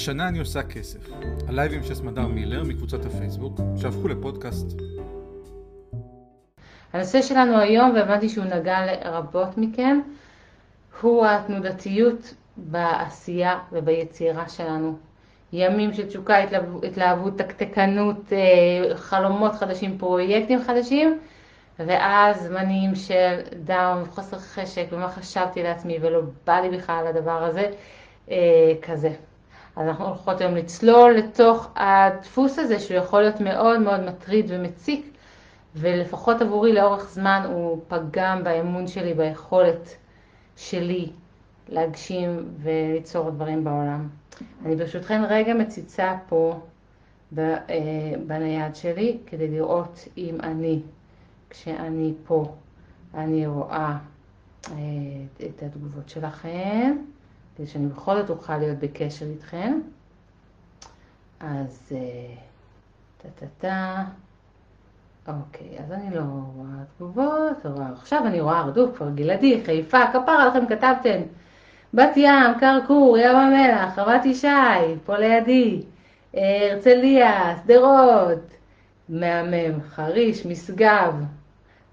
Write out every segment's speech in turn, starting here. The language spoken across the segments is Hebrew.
השנה אני עושה כסף. הלייבים של סמדר מילר מקבוצת הפייסבוק, שהפכו לפודקאסט. הנושא שלנו היום, והבנתי שהוא נגע לרבות מכם, הוא התנודתיות בעשייה וביצירה שלנו. ימים של תשוקה, התלהבות, תקתקנות, אה, חלומות חדשים, פרויקטים חדשים, ואז זמנים של דאון, חוסר חשק, ומה חשבתי לעצמי, ולא בא לי בכלל הדבר הזה, אה, כזה. אז אנחנו הולכות היום לצלול לתוך הדפוס הזה, שהוא יכול להיות מאוד מאוד מטריד ומציק, ולפחות עבורי לאורך זמן הוא פגם באמון שלי, ביכולת שלי להגשים וליצור דברים בעולם. אני ברשותכן רגע מציצה פה אה, בנייד שלי כדי לראות אם אני, כשאני פה, אני רואה אה, את התגובות שלכם, כדי שאני בכל זאת אוכל להיות בקשר איתכן. אז טה-טה-טה. אה, אוקיי, אז אני לא רואה תגובות, רואה. עכשיו אני רואה הרדוף, כבר גלעדי, חיפה, כפרה לכם כתבתם. בת ים, כרכור, ים המלח, חוות ישי, פה לידי, אה, הרצליה, שדרות, מהמם, חריש, משגב,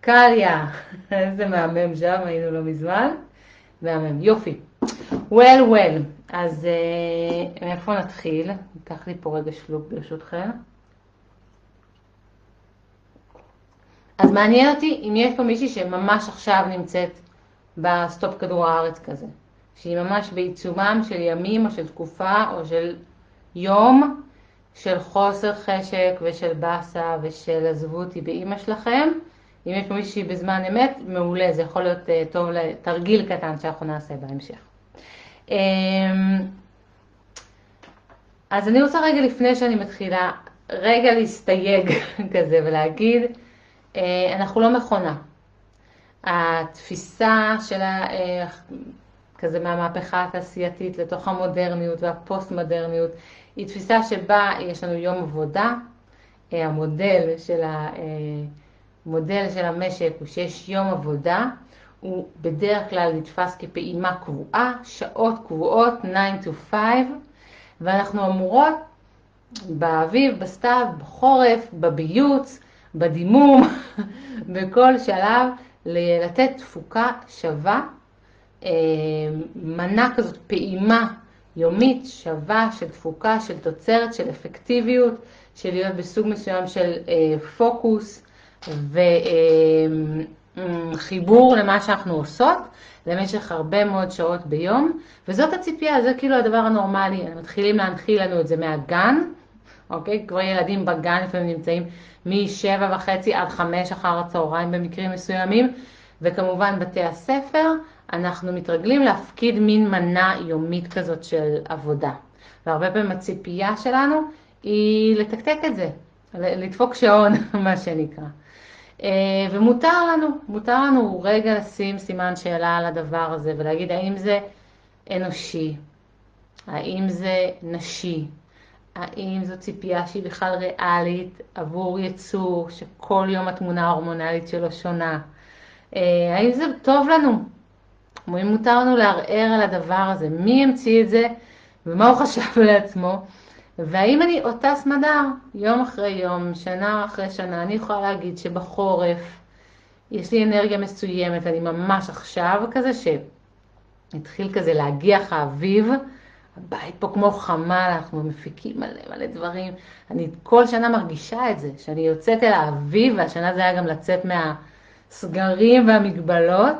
קליה, איזה מהמם שם, היינו לא מזמן, מהמם, יופי. Well well, אז אה, מאיפה נתחיל? ניקח לי פה רגע שלוק ברשותכם. אז מעניין אותי אם יש פה מישהי שממש עכשיו נמצאת בסטופ כדור הארץ כזה. שהיא ממש בעיצומם של ימים או של תקופה או של יום של חוסר חשק ושל באסה ושל עזבו אותי באימא שלכם. אם יש פה מישהי בזמן אמת, מעולה, זה יכול להיות uh, טוב לתרגיל קטן שאנחנו נעשה בהמשך. Um, אז אני רוצה רגע לפני שאני מתחילה, רגע להסתייג כזה ולהגיד, uh, אנחנו לא מכונה. התפיסה של ה... Uh, כזה מהמהפכה התעשייתית לתוך המודרניות והפוסט-מודרניות, היא תפיסה שבה יש לנו יום עבודה, אה, המודל של, ה, אה, של המשק הוא שיש יום עבודה, הוא בדרך כלל נתפס כפעימה קבועה, שעות קבועות, 9 to 5, ואנחנו אמורות באביב, בסתיו, בחורף, בביוץ, בדימום, בכל שלב, לתת תפוקה שווה אה, מנה כזאת, פעימה יומית שווה של תפוקה, של תוצרת, של אפקטיביות, של להיות בסוג מסוים של אה, פוקוס וחיבור אה, למה שאנחנו עושות למשך הרבה מאוד שעות ביום, וזאת הציפייה, זה כאילו הדבר הנורמלי, מתחילים להנחיל לנו את זה מהגן, אוקיי? כבר ילדים בגן לפעמים נמצאים משבע וחצי עד חמש אחר הצהריים במקרים מסוימים, וכמובן בתי הספר, אנחנו מתרגלים להפקיד מין מנה יומית כזאת של עבודה. והרבה פעמים הציפייה שלנו היא לתקתק את זה, לדפוק שעון, מה שנקרא. אה, ומותר לנו, מותר לנו רגע לשים סימן שאלה על הדבר הזה ולהגיד האם זה אנושי, האם זה נשי, האם זו ציפייה שהיא בכלל ריאלית עבור יצור שכל יום התמונה ההורמונלית שלו שונה, אה, האם זה טוב לנו, אם מותר לנו לערער על הדבר הזה, מי המציא את זה? ומה הוא חשב לעצמו, והאם אני אותה סמדר יום אחרי יום, שנה אחרי שנה, אני יכולה להגיד שבחורף יש לי אנרגיה מסוימת, אני ממש עכשיו כזה שהתחיל כזה להגיח האביב, הבית פה כמו חמ"ל, אנחנו מפיקים מלא מלא דברים. אני כל שנה מרגישה את זה, שאני יוצאת אל האביב, והשנה זה היה גם לצאת מהסגרים והמגבלות,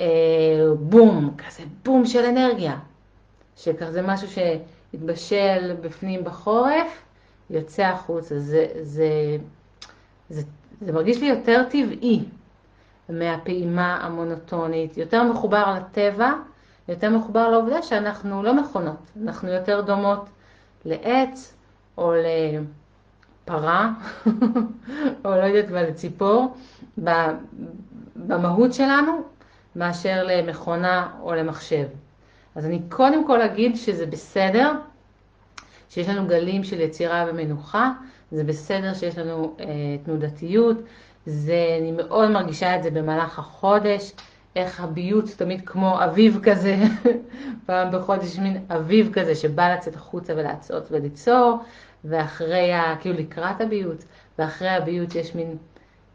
אה, בום, כזה בום של אנרגיה, שכזה משהו שהתבשל בפנים בחורף, יוצא החוצה. זה, זה, זה, זה מרגיש לי יותר טבעי מהפעימה המונוטונית, יותר מחובר לטבע, יותר מחובר לעובדה שאנחנו לא מכונות, אנחנו יותר דומות לעץ או לפרה, או לא יודעת מה, לציפור, במהות שלנו מאשר למכונה או למחשב. אז אני קודם כל אגיד שזה בסדר שיש לנו גלים של יצירה ומנוחה, זה בסדר שיש לנו אה, תנודתיות, זה, אני מאוד מרגישה את זה במהלך החודש, איך הביוט תמיד כמו אביב כזה, פעם בחודש מין אביב כזה שבא לצאת החוצה ולעצות וליצור, ואחרי, ה, כאילו לקראת הביוט, ואחרי הביוט יש מין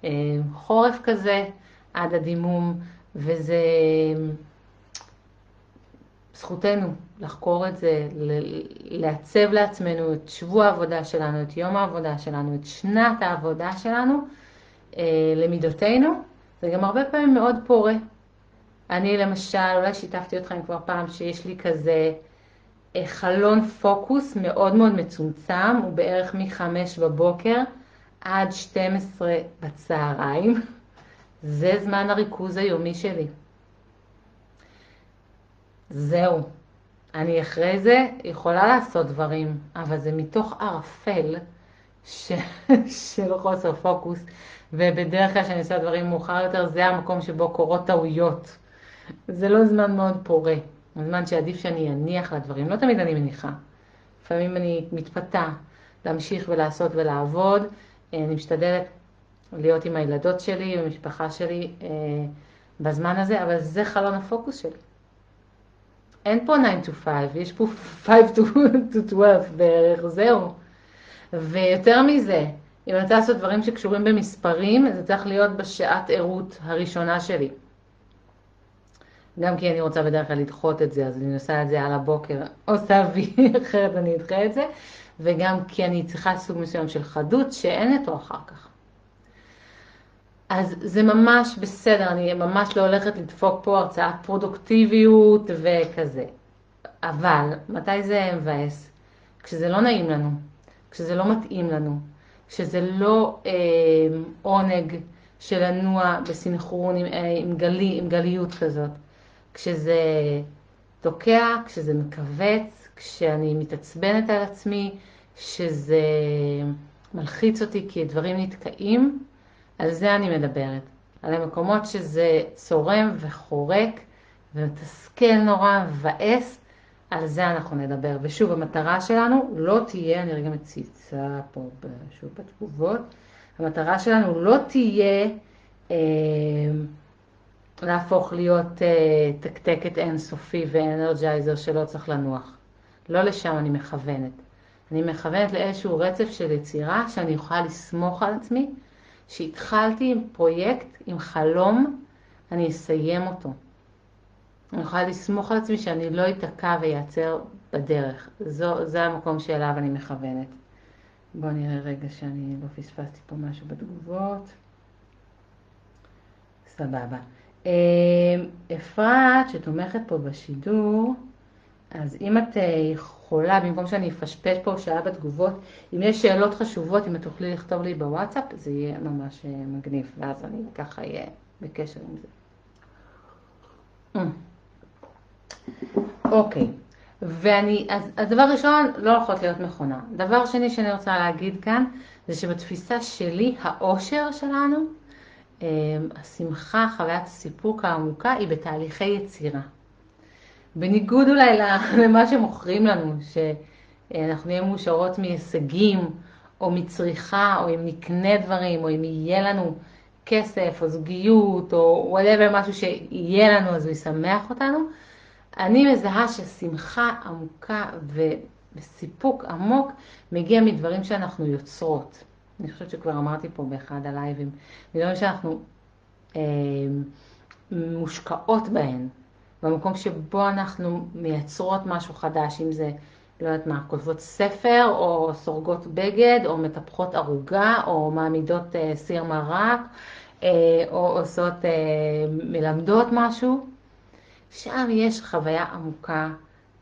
אה, חורף כזה עד הדימום, וזה זכותנו לחקור את זה, לעצב לעצמנו את שבוע העבודה שלנו, את יום העבודה שלנו, את שנת העבודה שלנו, אה, למידותינו, זה גם הרבה פעמים מאוד פורה. אני למשל, אולי שיתפתי אתכם כבר פעם, שיש לי כזה אה, חלון פוקוס מאוד מאוד מצומצם, הוא בערך מ-5 בבוקר עד 12 בצהריים. זה זמן הריכוז היומי שלי. זהו. אני אחרי זה יכולה לעשות דברים, אבל זה מתוך ערפל ש... של חוסר פוקוס, ובדרך כלל כשאני עושה דברים מאוחר יותר, זה המקום שבו קורות טעויות. זה לא זמן מאוד פורה, זמן שעדיף שאני אניח לדברים, לא תמיד אני מניחה. לפעמים אני מתפתה להמשיך ולעשות ולעבוד, אה, אני משתדלת להיות עם הילדות שלי, עם המשפחה שלי אה, בזמן הזה, אבל זה חלון הפוקוס שלי. אין פה 9 to 5, יש פה 5 to 12 בערך, זהו. ויותר מזה, אם אני רוצה לעשות דברים שקשורים במספרים, זה צריך להיות בשעת ערות הראשונה שלי. גם כי אני רוצה בדרך כלל לדחות את זה, אז אני עושה את זה על הבוקר, עושה וי, אחרת אני אדחה את זה, וגם כי אני צריכה סוג מסוים של חדות שאין אותו אחר כך. אז זה ממש בסדר, אני ממש לא הולכת לדפוק פה הרצאת פרודוקטיביות וכזה. אבל מתי זה מבאס? כשזה לא נעים לנו, כשזה לא מתאים לנו, כשזה לא אה, עונג של לנוע בסינכרון עם, אה, עם, גלי, עם גליות כזאת, כשזה תוקע, כשזה מכווץ, כשאני מתעצבנת על עצמי, כשזה מלחיץ אותי כי דברים נתקעים, על זה אני מדברת. על המקומות שזה צורם וחורק ומתסכל נורא, מבאס, על זה אנחנו נדבר. ושוב, המטרה שלנו לא תהיה, אני רגע מציצה פה שוב בתגובות, המטרה שלנו לא תהיה אה, להפוך להיות אה, תקתקת אינסופי ואנרג'ייזר שלא צריך לנוח. לא לשם אני מכוונת. אני מכוונת לאיזשהו רצף של יצירה שאני יכולה לסמוך על עצמי שהתחלתי עם פרויקט, עם חלום, אני אסיים אותו. אני יכולה לסמוך על עצמי שאני לא אתקע ויעצר בדרך. זו, זה המקום שאליו אני מכוונת. בואו נראה רגע שאני לא פספסתי פה משהו בתגובות. סבבה. אה, אפרת, שתומכת פה בשידור, אז אם את אה, יכולה, במקום שאני אפשפש פה שעה בתגובות, אם יש שאלות חשובות, אם את תוכלי לכתוב לי בוואטסאפ, זה יהיה ממש אה, מגניב, ואז אני ככה אהיה בקשר עם זה. אה. אוקיי, ואני, אז הדבר ראשון, לא הולכות להיות מכונה. דבר שני שאני רוצה להגיד כאן, זה שבתפיסה שלי, האושר שלנו, השמחה, חוויית הסיפוק העמוקה, היא בתהליכי יצירה. בניגוד אולי למה שמוכרים לנו, שאנחנו נהיה מאושרות מהישגים, או מצריכה, או אם נקנה דברים, או אם יהיה לנו כסף, או זוגיות, או whatever, משהו שיהיה לנו, אז הוא ישמח אותנו. אני מזהה ששמחה עמוקה וסיפוק עמוק מגיע מדברים שאנחנו יוצרות. אני חושבת שכבר אמרתי פה באחד הלייבים, מדברים שאנחנו אה, מושקעות בהן. במקום שבו אנחנו מייצרות משהו חדש, אם זה, לא יודעת מה, כותבות ספר, או סורגות בגד, או מטפחות ערוגה, או מעמידות אה, סיר מרק, אה, או עושות, אה, מלמדות משהו, שם יש חוויה עמוקה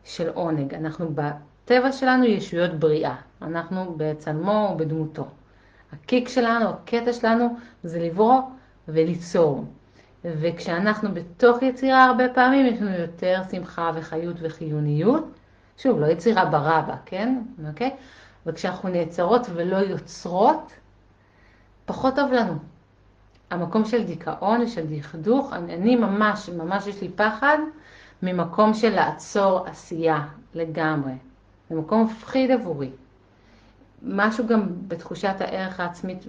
של עונג. אנחנו בטבע שלנו ישויות בריאה, אנחנו בצלמו ובדמותו. הקיק שלנו, הקטע שלנו, זה לברוא וליצור. וכשאנחנו בתוך יצירה הרבה פעמים יש לנו יותר שמחה וחיות וחיוניות. שוב, לא יצירה ברבה, כן? אוקיי? וכשאנחנו נעצרות ולא יוצרות, פחות טוב לנו. המקום של דיכאון ושל דכדוך, אני, אני ממש, ממש יש לי פחד ממקום של לעצור עשייה לגמרי. זה מקום מפחיד עבורי. משהו גם בתחושת הערך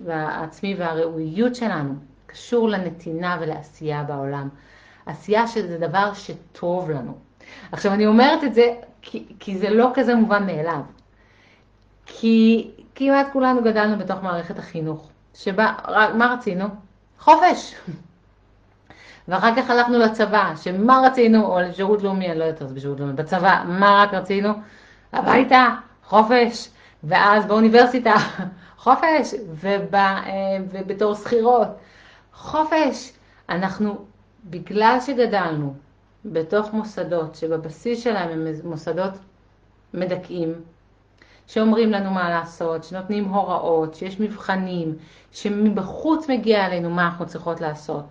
העצמי והראויות שלנו. קשור לנתינה ולעשייה בעולם. עשייה שזה דבר שטוב לנו. עכשיו אני אומרת את זה כי, כי זה לא כזה מובן מאליו. כי כמעט כולנו גדלנו בתוך מערכת החינוך, שבה, מה רצינו? חופש. ואחר כך הלכנו לצבא, שמה רצינו, או לשירות לאומי, אני לא יודעת, אז בשירות לאומי, בצבא, מה רק רצינו? הביתה, חופש, ואז באוניברסיטה, חופש, וב, אה, ובתור שכירות, חופש. אנחנו, בגלל שגדלנו בתוך מוסדות שבבסיס שלהם הם מוסדות מדכאים, שאומרים לנו מה לעשות, שנותנים הוראות, שיש מבחנים, שמבחוץ מגיע אלינו מה אנחנו צריכות לעשות.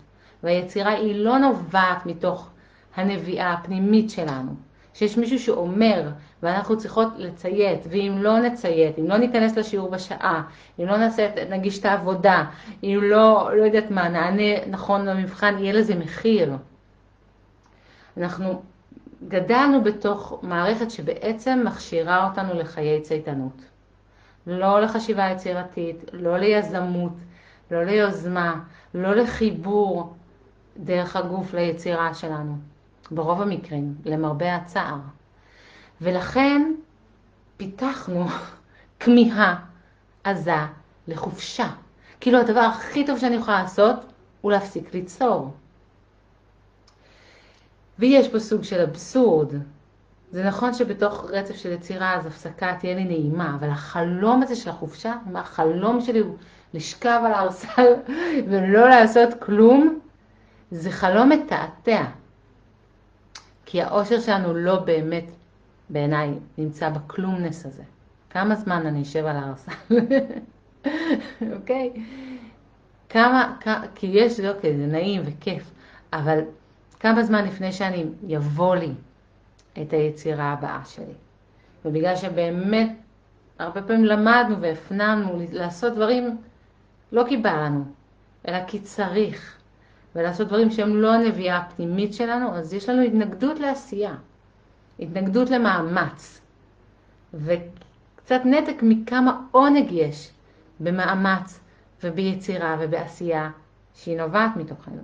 והיצירה היא לא נובעת מתוך הנביאה הפנימית שלנו, שיש מישהו שאומר ואנחנו צריכות לציית, ואם לא נציית, אם לא ניכנס לשיעור בשעה, אם לא נעשה, נגיש את העבודה, אם לא, לא יודעת מה, נענה נכון למבחן, יהיה לזה מחיר. אנחנו גדלנו בתוך מערכת שבעצם מכשירה אותנו לחיי צייתנות. לא לחשיבה יצירתית, לא ליזמות, לא ליוזמה, לא לחיבור דרך הגוף ליצירה שלנו. ברוב המקרים, למרבה הצער. ולכן פיתחנו כמיהה עזה לחופשה. כאילו הדבר הכי טוב שאני יכולה לעשות הוא להפסיק ליצור. ויש פה סוג של אבסורד. זה נכון שבתוך רצף של יצירה אז הפסקה תהיה לי נעימה, אבל החלום הזה של החופשה, החלום שלי הוא לשכב על הארסל ולא לעשות כלום, זה חלום מתעתע. כי האושר שלנו לא באמת, בעיניי, נמצא בכלומנס הזה. כמה זמן אני אשב על הארסל? אוקיי? כמה, כי יש, אוקיי, זה נעים וכיף, אבל כמה זמן לפני שאני, יבוא לי את היצירה הבאה שלי. ובגלל שבאמת, הרבה פעמים למדנו והפנמנו לעשות דברים לא כי בא לנו, אלא כי צריך. ולעשות דברים שהם לא הנביאה הפנימית שלנו, אז יש לנו התנגדות לעשייה, התנגדות למאמץ, וקצת נתק מכמה עונג יש במאמץ וביצירה ובעשייה שהיא נובעת מתוכנו.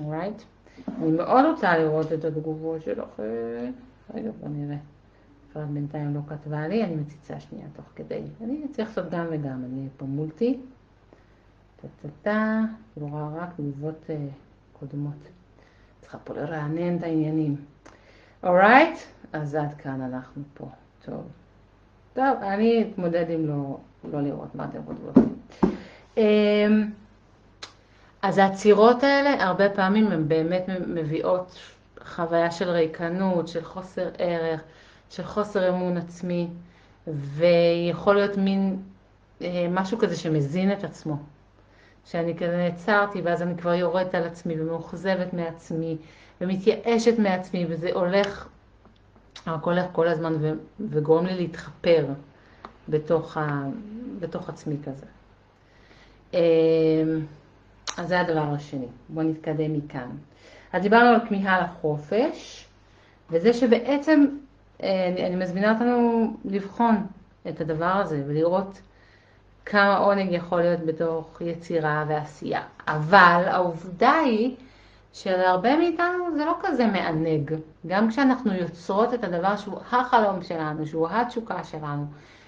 אורייט? אני מאוד רוצה לראות את התגובות שלכם. רגע, בוא נראה. אפרת בינתיים לא כתבה לי, אני מציצה שנייה תוך כדי. אני צריך לעשות גם וגם, אני פה מולטי. טה-טה-טה, כאילו רק תגובות uh, קודמות. צריכה פה לרענן את העניינים. אורייט? אז עד כאן אנחנו פה. טוב. טוב, אני אתמודד עם לא, לא לראות מה אתם כותבות. Um, אז העצירות האלה, הרבה פעמים הן באמת מביאות חוויה של ריקנות, של חוסר ערך, של חוסר אמון עצמי, ויכול להיות מין אה, משהו כזה שמזין את עצמו. שאני כזה נעצרתי, ואז אני כבר יורדת על עצמי ומאוכזבת מעצמי, ומתייאשת מעצמי, וזה הולך, רק הולך כל הזמן ו, וגורם לי להתחפר בתוך, ה, בתוך עצמי כזה. אמ, אז זה הדבר השני. בואו נתקדם מכאן. אז דיברנו על כמיהה לחופש, וזה שבעצם אה, אני, אני מזמינה אותנו לבחון את הדבר הזה ולראות כמה עונג יכול להיות בתוך יצירה ועשייה. אבל העובדה היא שלהרבה מאיתנו זה לא כזה מענג. גם כשאנחנו יוצרות את הדבר שהוא החלום שלנו, שהוא התשוקה שלנו,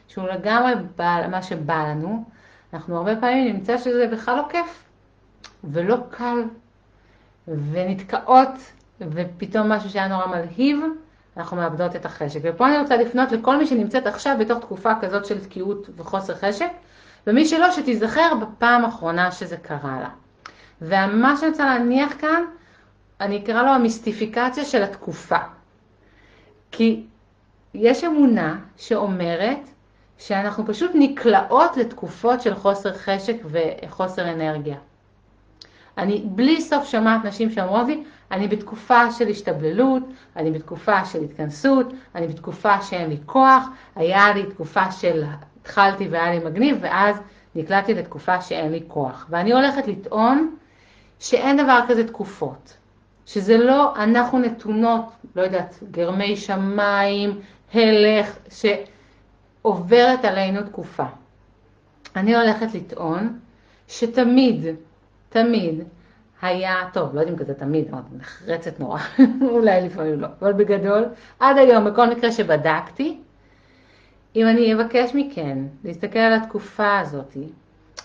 שהוא לגמרי בא, מה שבא לנו, אנחנו הרבה פעמים נמצא שזה בכלל לא כיף ולא קל, ונתקעות, ופתאום משהו שהיה נורא מלהיב, אנחנו מאבדות את החשק. ופה אני רוצה לפנות לכל מי שנמצאת עכשיו בתוך תקופה כזאת של תקיעות וחוסר חשק, ומי שלא, שתיזכר בפעם האחרונה שזה קרה לה. ומה שאני רוצה להניח כאן, אני אקרא לו המיסטיפיקציה של התקופה. כי יש אמונה שאומרת שאנחנו פשוט נקלעות לתקופות של חוסר חשק וחוסר אנרגיה. אני בלי סוף שומעת נשים שאומרות לי, אני בתקופה של השתבללות, אני בתקופה של התכנסות, אני בתקופה שאין לי כוח, היה לי תקופה של התחלתי והיה לי מגניב, ואז נקלעתי לתקופה שאין לי כוח. ואני הולכת לטעון שאין דבר כזה תקופות. שזה לא, אנחנו נתונות, לא יודעת, גרמי שמיים, הלך, שעוברת עלינו תקופה. אני הולכת לטעון שתמיד, תמיד, היה, טוב, לא יודעים כזה תמיד, אבל נחרצת נורא, אולי לפעמים לא, אבל בגדול, עד היום, בכל מקרה שבדקתי, אם אני אבקש מכן להסתכל על התקופה הזאת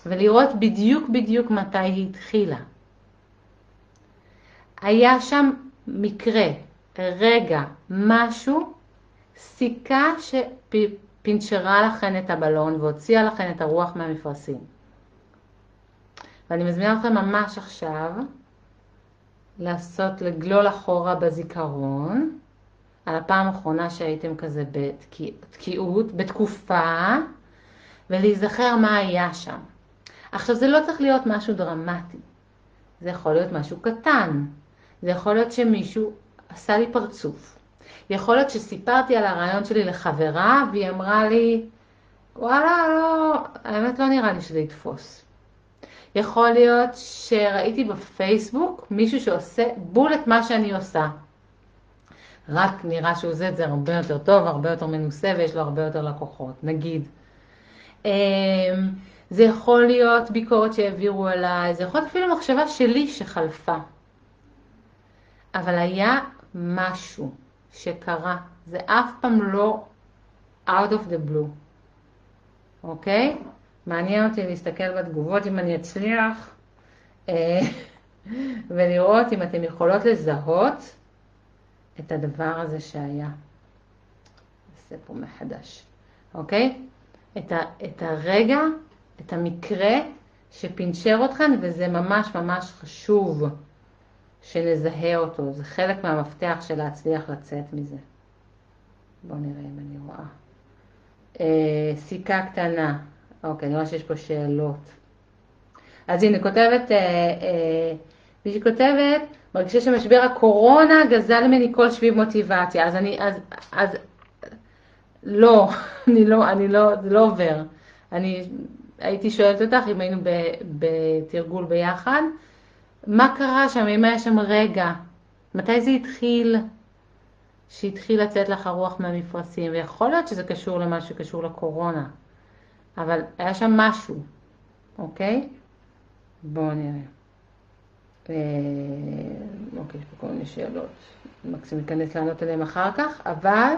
ולראות בדיוק בדיוק מתי היא התחילה. היה שם מקרה, רגע, משהו, סיכה שפינצ'רה לכן את הבלון והוציאה לכן את הרוח מהמפרשים. ואני מזמינה אתכם ממש עכשיו לעשות, לגלול אחורה בזיכרון, על הפעם האחרונה שהייתם כזה בתקיעות, בתקופה, ולהיזכר מה היה שם. עכשיו זה לא צריך להיות משהו דרמטי, זה יכול להיות משהו קטן, זה יכול להיות שמישהו עשה לי פרצוף, יכול להיות שסיפרתי על הרעיון שלי לחברה והיא אמרה לי, וואלה, לא, האמת לא נראה לי שזה יתפוס. יכול להיות שראיתי בפייסבוק מישהו שעושה בול את מה שאני עושה. רק נראה שהוא עושה את זה הרבה יותר טוב, הרבה יותר מנוסה ויש לו הרבה יותר לקוחות, נגיד. אמ, זה יכול להיות ביקורת שהעבירו עליי, זה יכול להיות אפילו מחשבה שלי שחלפה. אבל היה משהו שקרה, זה אף פעם לא out of the blue, אוקיי? מעניין אותי להסתכל בתגובות אם אני אצליח אה, ולראות אם אתן יכולות לזהות את הדבר הזה שהיה. נעשה פה מחדש, אוקיי? את, ה, את הרגע, את המקרה שפינצ'ר אתכן, וזה ממש ממש חשוב שנזהה אותו. זה חלק מהמפתח של להצליח לצאת מזה. בואו נראה אם אני רואה. אה, סיכה קטנה. אוקיי, אני רואה שיש פה שאלות. אז הנה, כותבת, אה, אה, מישהי כותבת, מרגישה שמשבר הקורונה גזל ממני כל שביב מוטיבציה. אז אני, אז, אז, לא, אני לא, אני לא, זה לא עובר. אני הייתי שואלת אותך אם היינו בתרגול ביחד, מה קרה שם, אם היה שם רגע, מתי זה התחיל, שהתחיל לצאת לך הרוח מהמפרשים, ויכול להיות שזה קשור למה שקשור לקורונה, אבל היה שם משהו, אוקיי? בואו נראה. אה, אוקיי, יש פה כל מיני שאלות. מקסימום ניכנס לענות עליהן אחר כך, אבל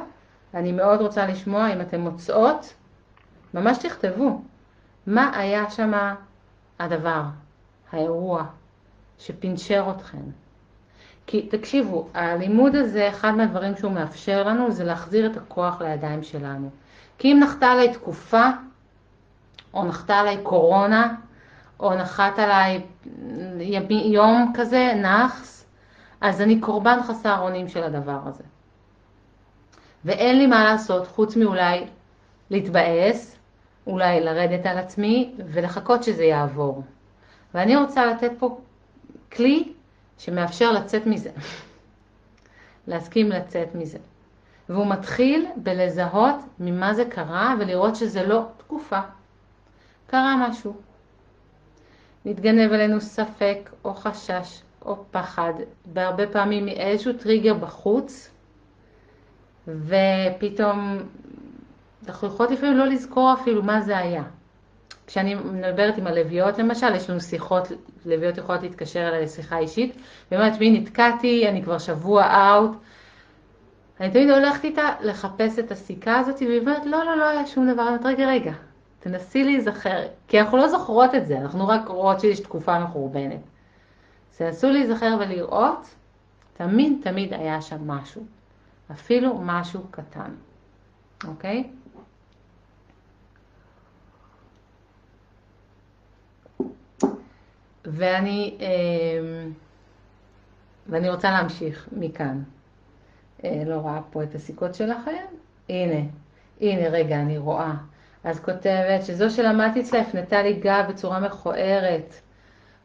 אני מאוד רוצה לשמוע אם אתן מוצאות, ממש תכתבו, מה היה שם הדבר, האירוע, שפינצ'ר אתכם. כי תקשיבו, הלימוד הזה, אחד מהדברים שהוא מאפשר לנו זה להחזיר את הכוח לידיים שלנו. כי אם נחתה עליי תקופה, או נחתה עליי קורונה, או נחת עליי יום כזה, נאחס, אז אני קורבן חסר אונים של הדבר הזה. ואין לי מה לעשות חוץ מאולי להתבאס, אולי לרדת על עצמי ולחכות שזה יעבור. ואני רוצה לתת פה כלי שמאפשר לצאת מזה, להסכים לצאת מזה. והוא מתחיל בלזהות ממה זה קרה ולראות שזה לא תקופה. קרה משהו. מתגנב עלינו ספק או חשש או פחד, בהרבה פעמים מאיזשהו טריגר בחוץ, ופתאום אנחנו יכולות לפעמים לא לזכור אפילו מה זה היה. כשאני מדברת עם הלוויות למשל, יש לנו שיחות, לוויות יכולות להתקשר אליי לשיחה אישית, ואומרת, מי נתקעתי, אני כבר שבוע אאוט. אני תמיד הולכת איתה לחפש את הסיכה הזאת, והיא אומרת, לא, לא, לא היה שום דבר. אני אומרת, רגע, רגע, תנסי להיזכר, כי אנחנו לא זוכרות את זה, אנחנו רק רואות שיש תקופה מחורבנת. תנסו להיזכר ולראות, תמיד תמיד היה שם משהו, אפילו משהו קטן, אוקיי? ואני, אמ, ואני רוצה להמשיך מכאן. אה, לא רואה פה את הסיכות שלכם. הנה, הנה רגע, אני רואה. אז כותבת שזו שלמדתי אצלה הפנתה לי גב בצורה מכוערת.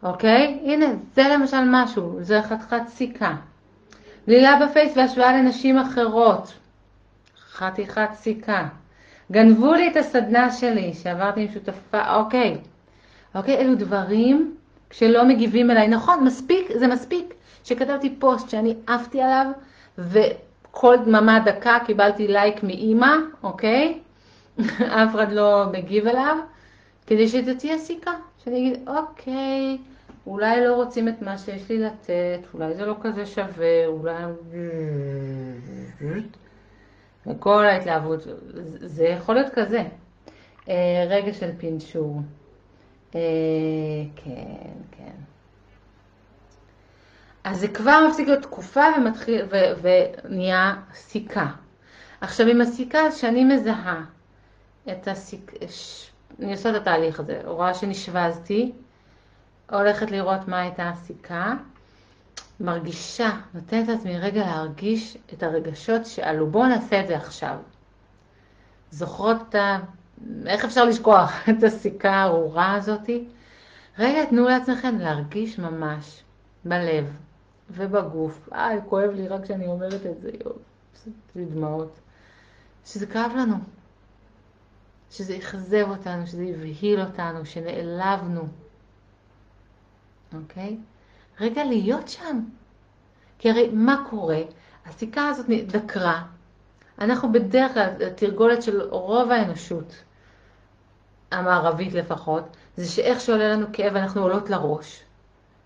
אוקיי? הנה, זה למשל משהו, זה חתיכת סיכה. גלילה בפייס והשוואה לנשים אחרות. חתיכת סיכה. גנבו לי את הסדנה שלי שעברתי עם שותפה, אוקיי. אוקיי, אלו דברים כשלא מגיבים אליי. נכון, מספיק, זה מספיק שכתבתי פוסט שאני עפתי עליו, וכל דממה דקה קיבלתי לייק מאימא, אוקיי? אף אחד לא מגיב אליו, כדי שזה תהיה סיכה. שאני אגיד, אוקיי, אולי לא רוצים את מה שיש לי לתת, אולי זה לא כזה שווה, אולי... וכל ההתלהבות, זה יכול להיות כזה. אה, רגע של פינשור. אה, כן, כן. אז זה כבר מפסיק להיות תקופה ומתחיל, ונהיה סיכה. עכשיו עם הסיכה שאני מזהה את הסיכה, אני עושה את התהליך הזה, רואה שנשבזתי, הולכת לראות מה הייתה הסיכה, מרגישה, נותנת לעצמי רגע להרגיש את הרגשות שעלו. בואו נעשה את זה עכשיו. זוכרות את ה... איך אפשר לשכוח את הסיכה הארורה הזאתי? רגע, תנו לעצמכם להרגיש ממש בלב ובגוף. איי, כואב לי רק כשאני אומרת את זה, יואו, זה דמעות. שזה כאב לנו, שזה אכזב אותנו, שזה הבהיל אותנו, שנעלבנו. אוקיי? רגע להיות שם. כי הרי מה קורה? הסיכה הזאת דקרה. אנחנו בדרך כלל, התרגולת של רוב האנושות, המערבית לפחות, זה שאיך שעולה לנו כאב אנחנו עולות לראש.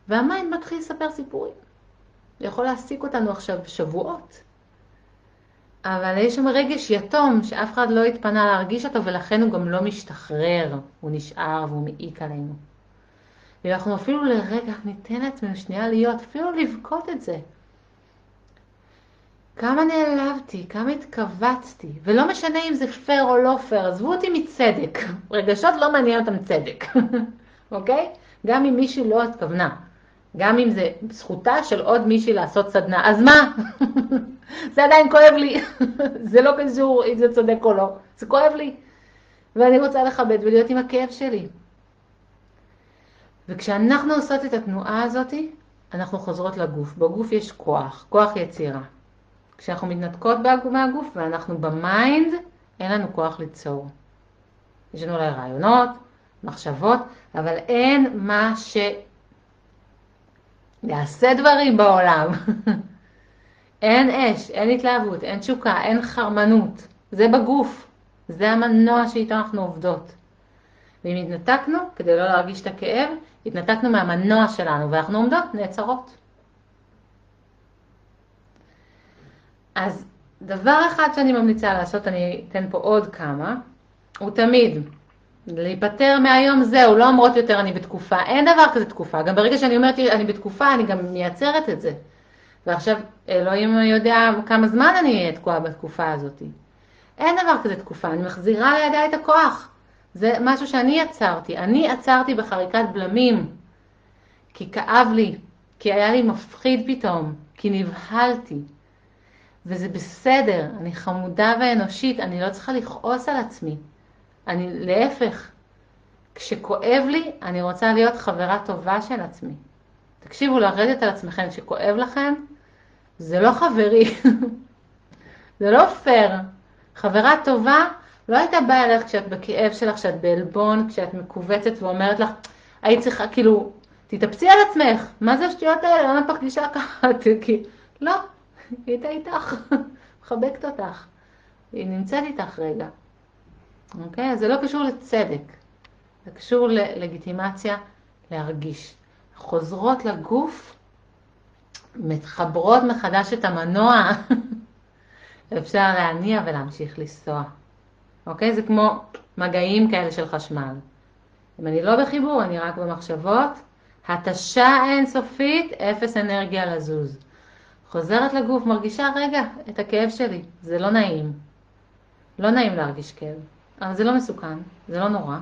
וה mind מתחיל לספר סיפורים. זה יכול להעסיק אותנו עכשיו שבועות. אבל יש שם רגש יתום שאף אחד לא התפנה להרגיש אותו ולכן הוא גם לא משתחרר, הוא נשאר והוא מעיק עלינו. ואנחנו אפילו לרגע ניתן לעצמנו שנייה להיות, אפילו לבכות את זה. כמה נעלבתי, כמה התכווצתי, ולא משנה אם זה פייר או לא פייר, עזבו אותי מצדק. רגשות לא מעניין אותם צדק, אוקיי? גם אם מישהי לא התכוונה. גם אם זה זכותה של עוד מישהי לעשות סדנה. אז מה? זה עדיין כואב לי. זה לא קשור אם זה צודק או לא. זה כואב לי. ואני רוצה לכבד ולהיות עם הכאב שלי. וכשאנחנו עושות את התנועה הזאת, אנחנו חוזרות לגוף. בגוף יש כוח, כוח יצירה. כשאנחנו מתנתקות מהגוף ואנחנו ב mind, אין לנו כוח ליצור. יש לנו אולי רעיונות, מחשבות, אבל אין מה ש... יעשה דברים בעולם. אין אש, אין התלהבות, אין תשוקה, אין חרמנות. זה בגוף. זה המנוע שאיתו אנחנו עובדות. ואם התנתקנו, כדי לא להרגיש את הכאב, התנתקנו מהמנוע שלנו, ואנחנו עומדות נעצרות. אז דבר אחד שאני ממליצה לעשות, אני אתן פה עוד כמה, הוא תמיד להיפטר מהיום זהו, לא אומרות יותר אני בתקופה, אין דבר כזה תקופה, גם ברגע שאני אומרת אני בתקופה אני גם מייצרת את זה. ועכשיו אלוהים יודע כמה זמן אני אהיה תקועה בתקופה הזאת. אין דבר כזה תקופה, אני מחזירה לידי את הכוח. זה משהו שאני יצרתי, אני עצרתי בחריקת בלמים, כי כאב לי, כי היה לי מפחיד פתאום, כי נבהלתי. וזה בסדר, אני חמודה ואנושית, אני לא צריכה לכעוס על עצמי. אני להפך, כשכואב לי, אני רוצה להיות חברה טובה של עצמי. תקשיבו, לרדת על עצמכם, כשכואב לכם, זה לא חברי, זה לא פייר. חברה טובה לא הייתה באה אליך כשאת בכאב שלך, כשאת בעלבון, כשאת מכווצת ואומרת לך, היית צריכה, כאילו, תתאפסי על עצמך, מה זה השטויות האלה, למה את מרגישה ככה? כי, לא, היא הייתה איתך, מחבקת אותך, היא נמצאת איתך רגע. אוקיי? אז זה לא קשור לצדק, זה קשור ללגיטימציה להרגיש. חוזרות לגוף, מתחברות מחדש את המנוע, אפשר להניע ולהמשיך לנסוע. אוקיי? זה כמו מגעים כאלה של חשמל. אם אני לא בחיבור, אני רק במחשבות, התשה אינסופית, אפס אנרגיה לזוז. חוזרת לגוף, מרגישה רגע את הכאב שלי, זה לא נעים. לא נעים להרגיש כאב. אבל זה לא מסוכן, זה לא נורא,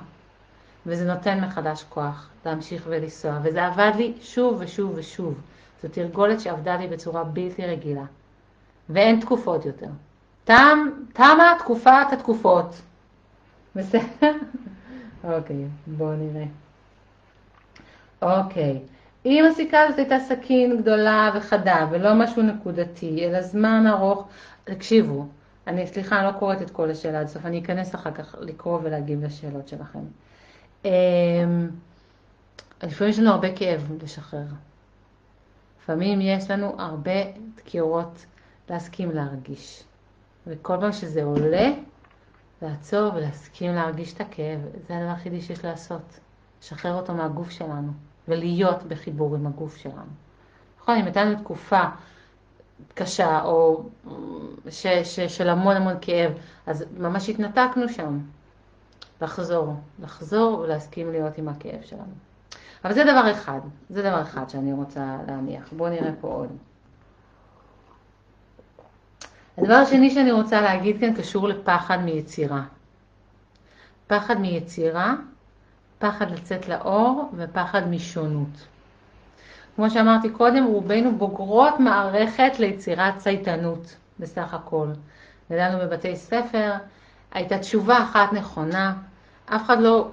וזה נותן מחדש כוח להמשיך ולנסוע, וזה עבד לי שוב ושוב ושוב. זו תרגולת שעבדה לי בצורה בלתי רגילה, ואין תקופות יותר. תם, תמה תקופת התקופות. בסדר? אוקיי, בואו נראה. אוקיי, אם הסיכה הזאת הייתה סכין גדולה וחדה ולא משהו נקודתי, אלא זמן ארוך, תקשיבו, אני, סליחה, אני לא קוראת את כל השאלה עד סוף, אני אכנס אחר כך לקרוא ולהגיב לשאלות שלכם. אמ, לפעמים יש לנו הרבה כאב לשחרר. לפעמים יש לנו הרבה דקירות להסכים להרגיש. וכל פעם שזה עולה, לעצור ולהסכים להרגיש את הכאב, זה הדבר היחידי שיש לעשות. לשחרר אותו מהגוף שלנו. ולהיות בחיבור עם הגוף שלנו. נכון, אם הייתה לנו תקופה קשה או ש, ש, של המון המון כאב, אז ממש התנתקנו שם. לחזור, לחזור ולהסכים להיות עם הכאב שלנו. אבל זה דבר אחד, זה דבר אחד שאני רוצה להניח. בואו נראה פה עוד. הדבר השני שאני רוצה להגיד כאן קשור לפחד מיצירה. פחד מיצירה, פחד לצאת לאור ופחד משונות. כמו שאמרתי קודם, רובנו בוגרות מערכת ליצירת צייתנות בסך הכל. גדלנו בבתי ספר, הייתה תשובה אחת נכונה, אף אחד לא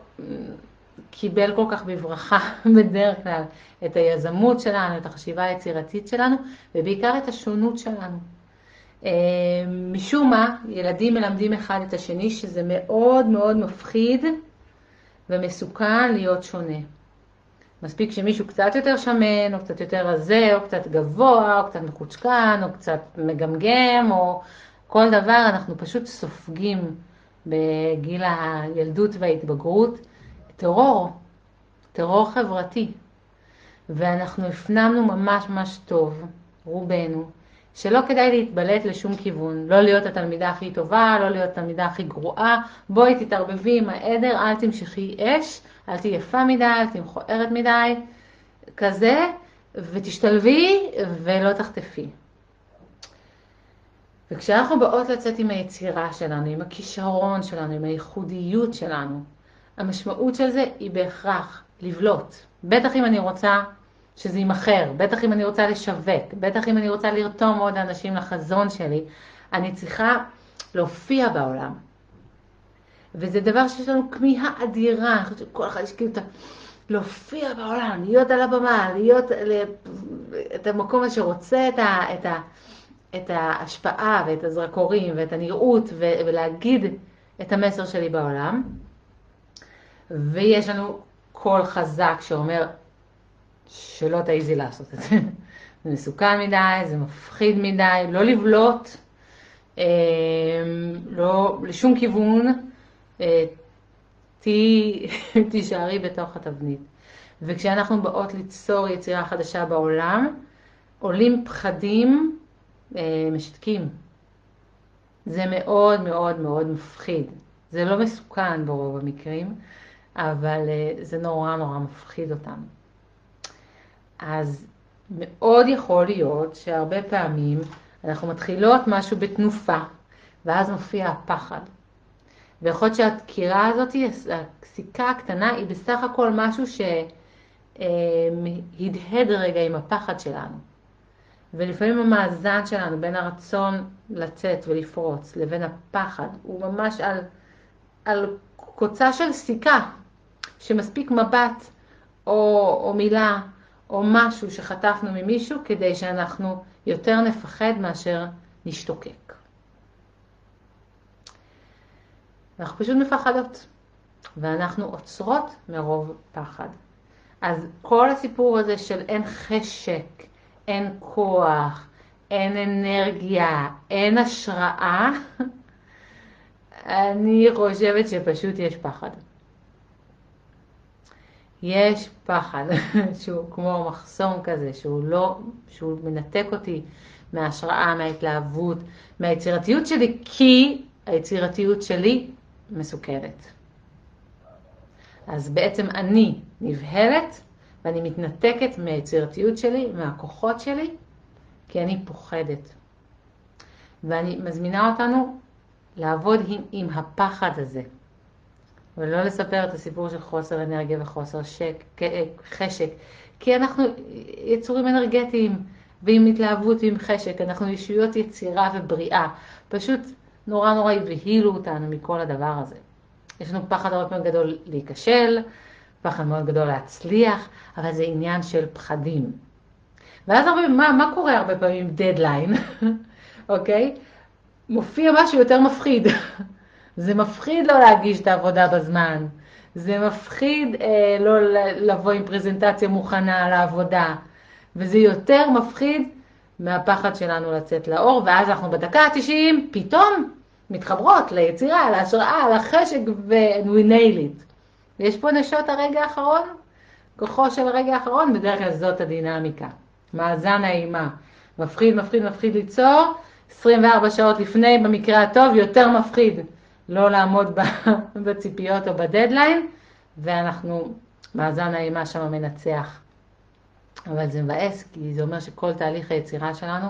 קיבל כל כך בברכה בדרך כלל את היזמות שלנו, את החשיבה היצירתית שלנו, ובעיקר את השונות שלנו. אה, משום מה, ילדים מלמדים אחד את השני שזה מאוד מאוד מפחיד ומסוכן להיות שונה. מספיק שמישהו קצת יותר שמן, או קצת יותר רזה, או קצת גבוה, או קצת מחוצ'קן, או קצת מגמגם, או כל דבר, אנחנו פשוט סופגים בגיל הילדות וההתבגרות טרור, טרור חברתי. ואנחנו הפנמנו ממש ממש טוב, רובנו, שלא כדאי להתבלט לשום כיוון, לא להיות התלמידה הכי טובה, לא להיות התלמידה הכי גרועה, בואי תתערבבי עם העדר, אל תמשכי אש, אל תהיי יפה מדי, אל תהיי מכוערת מדי, כזה, ותשתלבי ולא תחטפי. וכשאנחנו באות לצאת עם היצירה שלנו, עם הכישרון שלנו, עם הייחודיות שלנו, המשמעות של זה היא בהכרח לבלוט. בטח אם אני רוצה שזה יימכר, בטח אם אני רוצה לשווק, בטח אם אני רוצה לרתום עוד אנשים לחזון שלי, אני צריכה להופיע בעולם. וזה דבר שיש לנו כמיהה אדירה, אני חושבת שכל אחד יש כאילו את ה... להופיע בעולם, להיות על הבמה, להיות את המקום הזה שרוצה את, ה, את, ה, את ההשפעה ואת הזרקורים ואת הנראות ולהגיד את המסר שלי בעולם. ויש לנו קול חזק שאומר שלא תעיזי לעשות את זה. זה מסוכן מדי, זה מפחיד מדי, לא לבלוט, אה, לא לשום כיוון, אה, תישארי בתוך התבנית. וכשאנחנו באות ליצור יצירה חדשה בעולם, עולים פחדים אה, משתקים. זה מאוד מאוד מאוד מפחיד. זה לא מסוכן ברוב המקרים, אבל זה נורא נורא מפחיד אותנו. אז מאוד יכול להיות שהרבה פעמים אנחנו מתחילות משהו בתנופה, ואז מופיע הפחד. ויכול להיות שהדקירה הזאת, הסיכה הקטנה, היא בסך הכל משהו שהדהד רגע עם הפחד שלנו. ולפעמים המאזן שלנו בין הרצון לצאת ולפרוץ לבין הפחד הוא ממש על, על קוצה של סיכה, שמספיק מבט או, או מילה או משהו שחטפנו ממישהו כדי שאנחנו יותר נפחד מאשר נשתוקק. אנחנו פשוט מפחדות, ואנחנו עוצרות מרוב פחד. אז כל הסיפור הזה של אין חשק, אין כוח, אין אנרגיה, אין השראה, אני חושבת שפשוט יש פחד. יש פחד שהוא כמו מחסום כזה, שהוא לא, שהוא מנתק אותי מההשראה, מההתלהבות, מהיצירתיות שלי, כי היצירתיות שלי מסוכרת. אז בעצם אני נבהלת ואני מתנתקת מהיצירתיות שלי, מהכוחות שלי, כי אני פוחדת. ואני מזמינה אותנו לעבוד עם, עם הפחד הזה. ולא לספר את הסיפור של חוסר אנרגיה וחוסר שק, חשק, כי אנחנו יצורים אנרגטיים, ועם התלהבות ועם חשק, אנחנו ישויות יצירה ובריאה. פשוט נורא נורא הבהילו אותנו מכל הדבר הזה. יש לנו פחד מאוד מאוד גדול להיכשל, פחד מאוד גדול להצליח, אבל זה עניין של פחדים. ואז הרבה, מה, מה קורה הרבה פעמים? דדליין, אוקיי? מופיע משהו יותר מפחיד. זה מפחיד לא להגיש את העבודה בזמן. זה מפחיד אה, לא לבוא עם פרזנטציה מוכנה לעבודה. וזה יותר מפחיד מהפחד שלנו לצאת לאור, ואז אנחנו בדקה ה-90 פתאום מתחברות ליצירה, להשראה, לחשק, ו- we nail it. יש פה נשות הרגע האחרון? כוחו של הרגע האחרון, בדרך כלל זאת הדינמיקה. מאזן האימה. מפחיד, מפחיד, מפחיד ליצור, 24 שעות לפני, במקרה הטוב, יותר מפחיד לא לעמוד בציפיות או בדדליין, ואנחנו, מאזן האימה שם מנצח. אבל זה מבאס, כי זה אומר שכל תהליך היצירה שלנו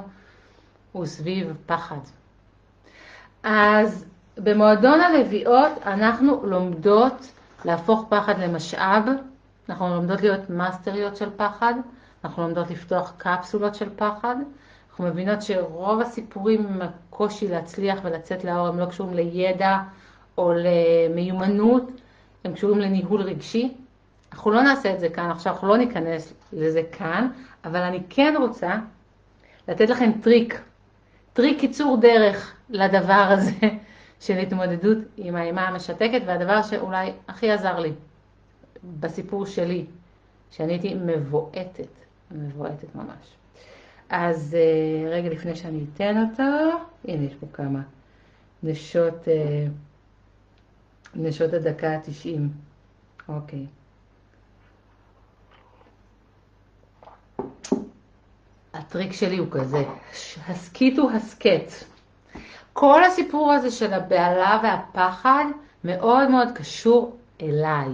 הוא סביב פחד. אז במועדון הלוויות אנחנו לומדות להפוך פחד למשאב, אנחנו לומדות להיות מאסטריות של פחד, אנחנו לומדות לפתוח קפסולות של פחד, אנחנו מבינות שרוב הסיפורים עם הקושי להצליח ולצאת לאור הם לא קשורים לידע או למיומנות, הם קשורים לניהול רגשי. אנחנו לא נעשה את זה כאן עכשיו, אנחנו לא ניכנס לזה כאן, אבל אני כן רוצה לתת לכם טריק, טריק קיצור דרך לדבר הזה של התמודדות עם האימה המשתקת, והדבר שאולי הכי עזר לי בסיפור שלי, שאני הייתי מבועתת, מבועתת ממש. אז אה, רגע לפני שאני אתן אותו, הנה יש פה כמה נשות, אה, נשות הדקה ה-90. אוקיי. הטריק שלי הוא כזה, הסכיתו הסכת. כל הסיפור הזה של הבהלה והפחד מאוד מאוד קשור אליי.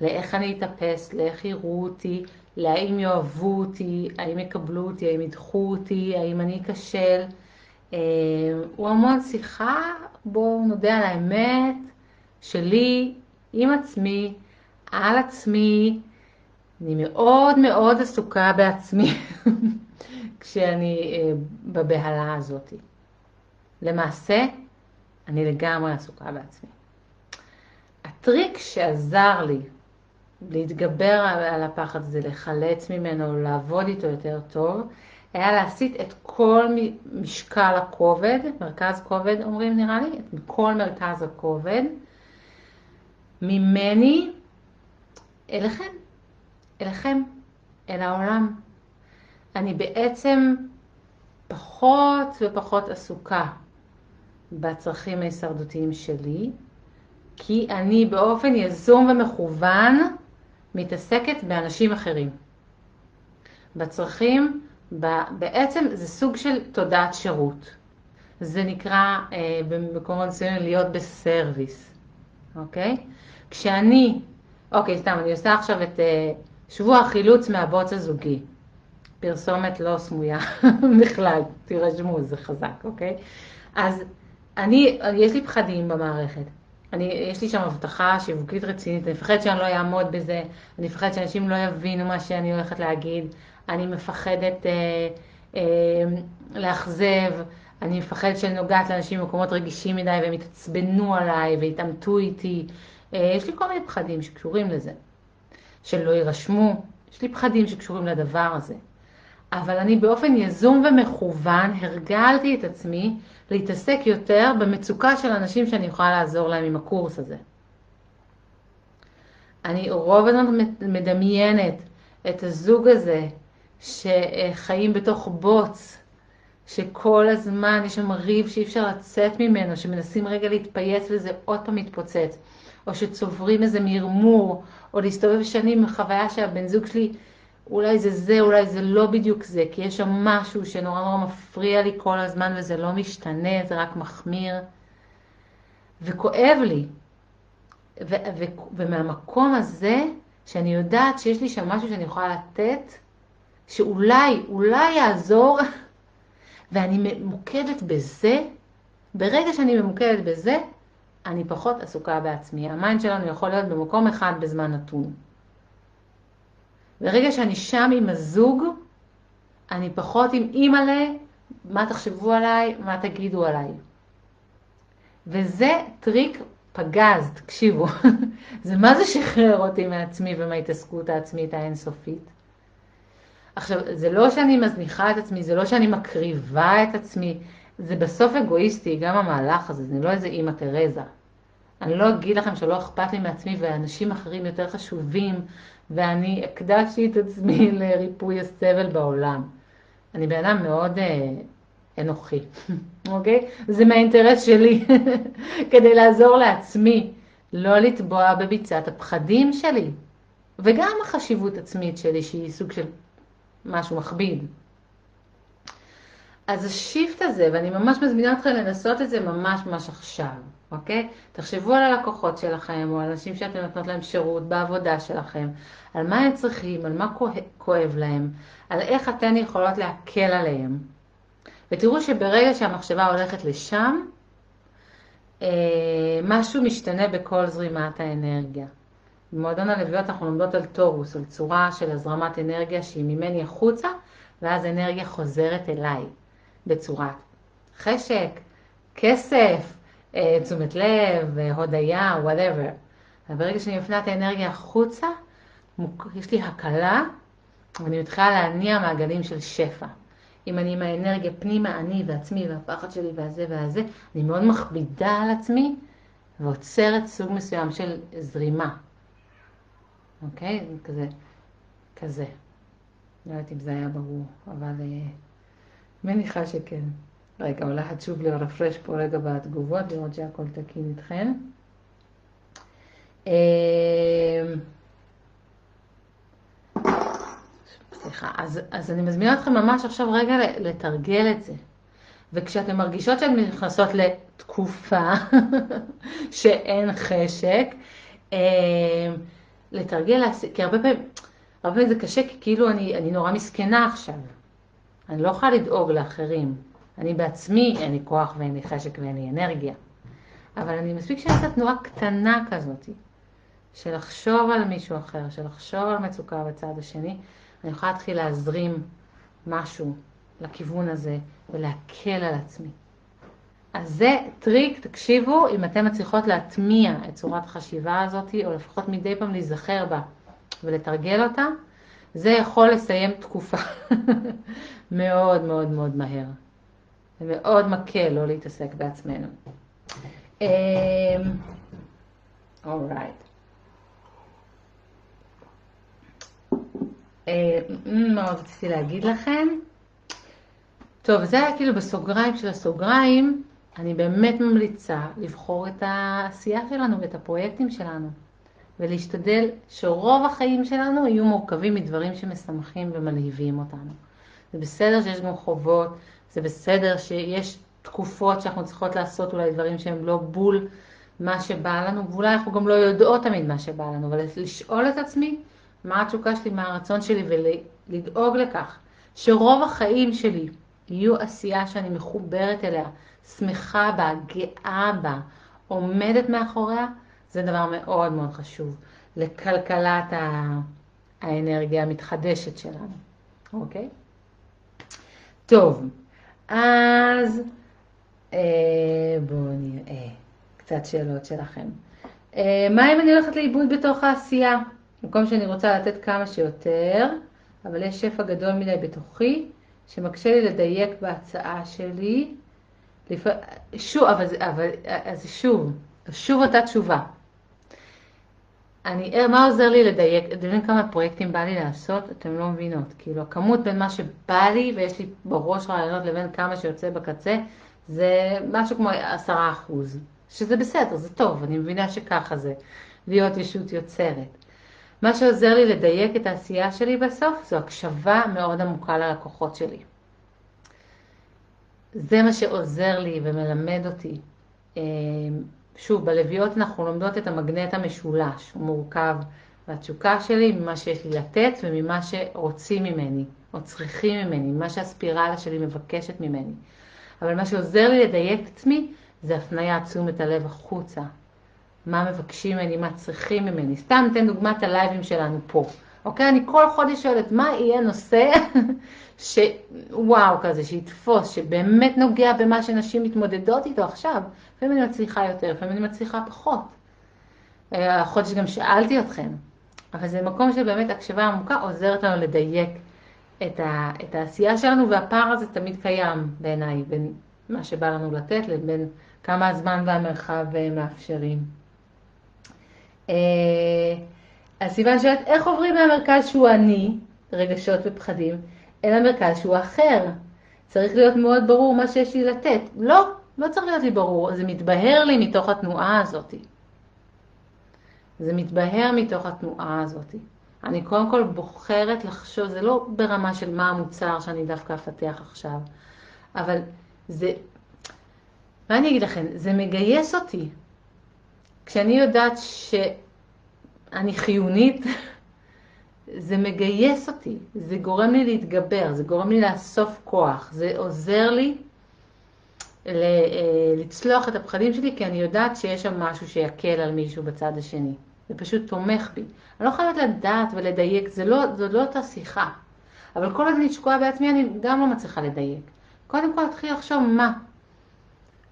לאיך אני אתאפס, לאיך יראו אותי, להאם יאהבו אותי, האם יקבלו אותי, האם ידחו אותי, האם אני אכשל. אה, הוא המון שיחה, בואו נודה על האמת, שלי, עם עצמי, על עצמי. אני מאוד מאוד עסוקה בעצמי כשאני אה, בבהלה הזאת. למעשה, אני לגמרי עסוקה בעצמי. הטריק שעזר לי להתגבר על הפחד הזה, לחלץ ממנו, לעבוד איתו יותר טוב, היה להסיט את כל משקל הכובד, מרכז כובד אומרים נראה לי, את כל מרכז הכובד, ממני אליכם, אליכם, אל העולם. אני בעצם פחות ופחות עסוקה בצרכים ההישרדותיים שלי, כי אני באופן יזום ומכוון מתעסקת באנשים אחרים. בצרכים, בעצם זה סוג של תודעת שירות. זה נקרא אה, במקומות מסוימים להיות בסרוויס, אוקיי? כשאני, אוקיי, סתם, אני עושה עכשיו את אה, שבוע החילוץ מהבוץ הזוגי. פרסומת לא סמויה בכלל, תירשמו, זה חזק, אוקיי? אז אני, יש לי פחדים במערכת. אני, יש לי שם הבטחה שיווקית רצינית, אני מפחדת שאני לא אעמוד בזה, אני מפחדת שאנשים לא יבינו מה שאני הולכת להגיד, אני מפחדת אה, אה, לאכזב, אני מפחדת שאני נוגעת לאנשים במקומות רגישים מדי והם יתעצבנו עליי ויתעמתו איתי. אה, יש לי כל מיני פחדים שקשורים לזה, שלא יירשמו, יש לי פחדים שקשורים לדבר הזה. אבל אני באופן יזום ומכוון הרגלתי את עצמי להתעסק יותר במצוקה של אנשים שאני יכולה לעזור להם עם הקורס הזה. אני רוב הזמן מדמיינת את הזוג הזה שחיים בתוך בוץ, שכל הזמן יש שם ריב שאי אפשר לצאת ממנו, שמנסים רגע להתפייס וזה עוד פעם מתפוצץ, או שצוברים איזה מרמור, או להסתובב שנים עם חוויה שהבן זוג שלי אולי זה זה, אולי זה לא בדיוק זה, כי יש שם משהו שנורא נורא מפריע לי כל הזמן וזה לא משתנה, זה רק מחמיר. וכואב לי. ו- ו- ומהמקום הזה, שאני יודעת שיש לי שם משהו שאני יכולה לתת, שאולי, אולי יעזור, ואני ממוקדת בזה, ברגע שאני ממוקדת בזה, אני פחות עסוקה בעצמי. ה mind שלנו יכול להיות במקום אחד בזמן נתון. ברגע שאני שם עם הזוג, אני פחות עם אימא'לה, מה תחשבו עליי, מה תגידו עליי. וזה טריק פגז, תקשיבו. זה מה זה שחרר אותי מעצמי ומההתעסקות העצמית האינסופית. עכשיו, זה לא שאני מזניחה את עצמי, זה לא שאני מקריבה את עצמי, זה בסוף אגואיסטי, גם המהלך הזה, זה לא איזה אימא תרזה. אני לא אגיד לכם שלא אכפת לי מעצמי ואנשים אחרים יותר חשובים ואני הקדשתי את עצמי לריפוי הסבל בעולם. אני בן אדם מאוד אה, אנוכי, אוקיי? זה מהאינטרס שלי, כדי לעזור לעצמי, לא לטבוע בביצת הפחדים שלי. וגם החשיבות עצמית שלי שהיא סוג של משהו מכביד. אז השיפט הזה, ואני ממש מזמינה אתכם לנסות את זה ממש ממש עכשיו, אוקיי? תחשבו על הלקוחות שלכם, או על אנשים שאתם נותנות להם שירות בעבודה שלכם, על מה הם צריכים, על מה כואב להם, על איך אתן יכולות להקל עליהם. ותראו שברגע שהמחשבה הולכת לשם, אה, משהו משתנה בכל זרימת האנרגיה. במועדון הלוויות אנחנו לומדות על טורוס, על צורה של הזרמת אנרגיה שהיא ממני החוצה, ואז אנרגיה חוזרת אליי בצורת חשק, כסף, תשומת לב, אה, הודיה, whatever. וברגע שאני מפנה את האנרגיה החוצה, יש לי הקלה, ואני מתחילה להניע מעגלים של שפע. אם אני עם האנרגיה פנימה, אני ועצמי והפחד שלי והזה והזה, אני מאוד מכבידה על עצמי ועוצרת סוג מסוים של זרימה. אוקיי? כזה, כזה. לא יודעת אם זה היה ברור, אבל אה, מניחה שכן. רגע, אולי חשוב לרפרש פה רגע בתגובות, לראות שהכל תקין איתכן. אה, סליחה, אז, אז אני מזמינה אתכם ממש עכשיו רגע לתרגל את זה. וכשאתן מרגישות שהן נכנסות לתקופה שאין חשק, אה, לתרגל, כי הרבה פעמים, הרבה פעמים זה קשה, כי כאילו אני, אני נורא מסכנה עכשיו. אני לא יכולה לדאוג לאחרים. אני בעצמי, אין לי כוח ואין לי חשק ואין לי אנרגיה. אבל אני מספיק שאני עושה תנועה קטנה כזאת, של לחשוב על מישהו אחר, של לחשוב על מצוקה בצד השני, אני יכולה להתחיל להזרים משהו לכיוון הזה ולהקל על עצמי. אז זה טריק, תקשיבו, אם אתן מצליחות להטמיע את צורת החשיבה הזאת, או לפחות מדי פעם להיזכר בה ולתרגל אותה, זה יכול לסיים תקופה מאוד מאוד מאוד מהר. זה מאוד מקל לא להתעסק בעצמנו. אורייט. Um, אה, מה רציתי להגיד לכם? טוב, זה היה כאילו בסוגריים של הסוגריים. אני באמת ממליצה לבחור את העשייה שלנו ואת הפרויקטים שלנו, ולהשתדל שרוב החיים שלנו יהיו מורכבים מדברים שמשמחים ומלהיבים אותנו. זה בסדר שיש גם חובות, זה בסדר שיש תקופות שאנחנו צריכות לעשות אולי דברים שהם לא בול מה שבא לנו, ואולי אנחנו גם לא יודעות תמיד מה שבא לנו, אבל לשאול את עצמי מה התשוקה שלי, מה הרצון שלי, ולדאוג לכך שרוב החיים שלי יהיו עשייה שאני מחוברת אליה, שמחה בה, גאה בה, עומדת מאחוריה, זה דבר מאוד מאוד חשוב לכלכלת האנרגיה המתחדשת שלנו, אוקיי? טוב, אז אה, בואו נראה קצת שאלות שלכם. אה, מה אם אני הולכת לאיבוד בתוך העשייה? במקום שאני רוצה לתת כמה שיותר, אבל יש שפע גדול מדי בתוכי, שמקשה לי לדייק בהצעה שלי. לפ... שוב, אבל, אבל אז שוב, שוב אותה תשובה. אני, מה עוזר לי לדייק? אתם יודעים כמה פרויקטים בא לי לעשות? אתם לא מבינות. כאילו, הכמות בין מה שבא לי ויש לי בראש רעיונות לבין כמה שיוצא בקצה, זה משהו כמו עשרה אחוז. שזה בסדר, זה טוב, אני מבינה שככה זה, להיות ישות יוצרת. מה שעוזר לי לדייק את העשייה שלי בסוף, זו הקשבה מאוד עמוקה ללקוחות שלי. זה מה שעוזר לי ומלמד אותי. שוב, בלוויות אנחנו לומדות את המגנט המשולש, הוא מורכב מהתשוקה שלי, ממה שיש לי לתת וממה שרוצים ממני, או צריכים ממני, ממה שהספירלה שלי מבקשת ממני. אבל מה שעוזר לי לדייק את עצמי, זה הפניית תשומת הלב החוצה, מה מבקשים ממני, מה צריכים ממני. סתם אתן דוגמת הלייבים שלנו פה. אוקיי? אני כל חודש שואלת, מה יהיה נושא שוואו כזה, שיתפוס, שבאמת נוגע במה שנשים מתמודדות איתו עכשיו. לפעמים אני מצליחה יותר, לפעמים אני מצליחה פחות. אה, החודש גם שאלתי אתכם, אבל זה מקום שבאמת הקשבה עמוקה עוזרת לנו לדייק את, ה, את העשייה שלנו, והפער הזה תמיד קיים בעיניי, בין מה שבא לנו לתת לבין כמה הזמן והמרחב אה, מאפשרים. אה, אז סיוון שואלת, איך עוברים מהמרכז שהוא אני, רגשות ופחדים, אל המרכז שהוא אחר? צריך להיות מאוד ברור מה שיש לי לתת. לא, לא צריך להיות לי ברור, זה מתבהר לי מתוך התנועה הזאת. זה מתבהר מתוך התנועה הזאת. אני קודם כל בוחרת לחשוב, זה לא ברמה של מה המוצר שאני דווקא אפתח עכשיו, אבל זה, מה אני אגיד לכם, זה מגייס אותי. כשאני יודעת שאני חיונית, זה מגייס אותי, זה גורם לי להתגבר, זה גורם לי לאסוף כוח, זה עוזר לי לצלוח את הפחדים שלי, כי אני יודעת שיש שם משהו שיקל על מישהו בצד השני. זה פשוט תומך בי. אני לא חייבת לדעת ולדייק, זה לא, זו לא אותה שיחה. אבל כל עוד אני שקועה בעצמי, אני גם לא מצליחה לדייק. קודם כל להתחיל לחשוב מה.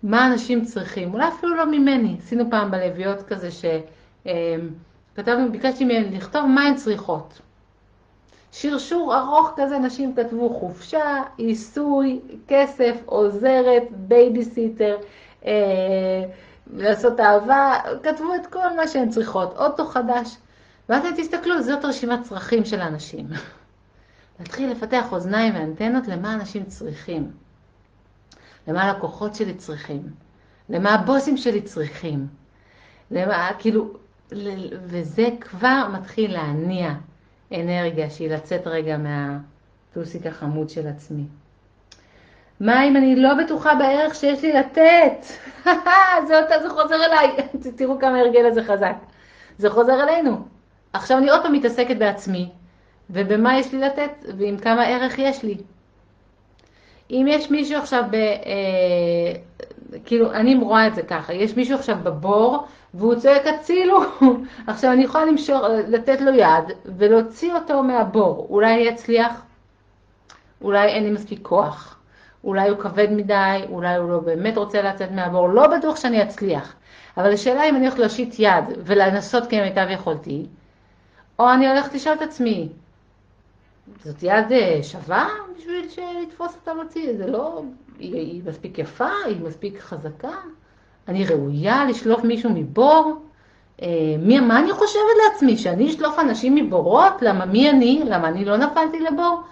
מה אנשים צריכים. אולי אפילו לא ממני. עשינו פעם בלוויות כזה שכתבנו, ביקשתי מהן לכתוב מה הן צריכות. שרשור ארוך כזה, נשים כתבו חופשה, עיסוי, כסף, עוזרת, בייביסיטר, אה, לעשות אהבה, כתבו את כל מה שהן צריכות, אוטו חדש. ואז תסתכלו, זאת רשימת צרכים של האנשים. להתחיל לפתח אוזניים ואנטנות למה אנשים צריכים. למה הלקוחות שלי צריכים. למה הבוסים שלי צריכים. למה, כאילו, וזה כבר מתחיל להניע אנרגיה שהיא לצאת רגע מהטוסיק החמוד של עצמי. מה אם אני לא בטוחה בערך שיש לי לתת? זה, אותה, זה חוזר אליי. תראו כמה הרגל הזה חזק. זה חוזר אלינו. עכשיו אני עוד פעם מתעסקת בעצמי, ובמה יש לי לתת, ועם כמה ערך יש לי. אם יש מישהו עכשיו ב... אה, כאילו, אני רואה את זה ככה, יש מישהו עכשיו בבור, והוא צועק הצילו. עכשיו אני יכולה למשור, לתת לו יד ולהוציא אותו מהבור. אולי אני אצליח, אולי אין לי מספיק כוח, אולי הוא כבד מדי, אולי הוא לא באמת רוצה לצאת מהבור, לא בטוח שאני אצליח. אבל השאלה אם אני הולכת להושיט יד ולנסות כמיטב יכולתי, או אני הולכת לשאול את עצמי, זאת יד אה, שווה בשביל לתפוס אותה להוציא? זה לא, היא, היא מספיק יפה, היא מספיק חזקה, אני ראויה לשלוף מישהו מבור? אה, מי, מה אני חושבת לעצמי? שאני אשלוף אנשים מבורות? למה מי אני? למה אני לא נפלתי לבור?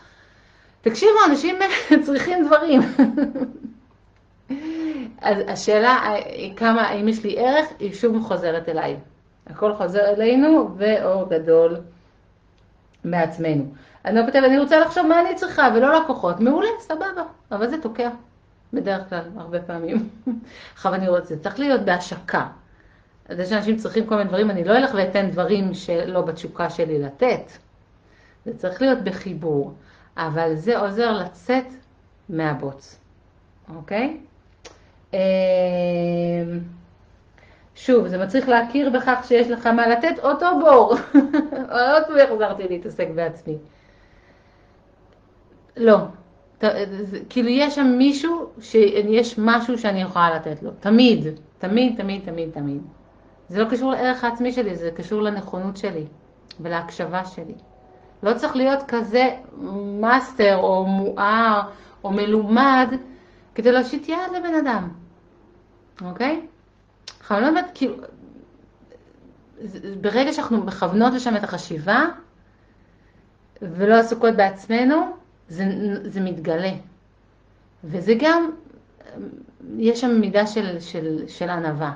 תקשיבו, אנשים צריכים דברים. אז השאלה כמה, האם יש לי ערך, היא שוב חוזרת אליי. הכל חוזר אלינו ואור גדול מעצמנו. אני לא כותבת, אני רוצה לחשוב מה אני צריכה ולא לקוחות. מעולה, סבבה, אבל זה תוקע. בדרך כלל, הרבה פעמים. עכשיו אני רוצה, צריך להיות בהשקה. זה שאנשים צריכים כל מיני דברים, אני לא אלך ואתן דברים שלא בתשוקה שלי לתת. זה צריך להיות בחיבור, אבל זה עוזר לצאת מהבוץ, אוקיי? אמ, שוב, זה מצריך להכיר בכך שיש לך מה לתת, אותו בור. עוד פעם החזרתי להתעסק בעצמי. לא, כאילו יש שם מישהו שיש משהו שאני יכולה לתת לו, תמיד, תמיד, תמיד, תמיד, תמיד. זה לא קשור לערך העצמי שלי, זה קשור לנכונות שלי ולהקשבה שלי. לא צריך להיות כזה מאסטר או מואר או מלומד כדי להושיט יד לבן אדם, אוקיי? עכשיו אני לא יודעת, כאילו, ברגע שאנחנו מכוונות לשם את החשיבה ולא עסוקות בעצמנו, זה, זה מתגלה. וזה גם, יש שם מידה של, של, של ענווה,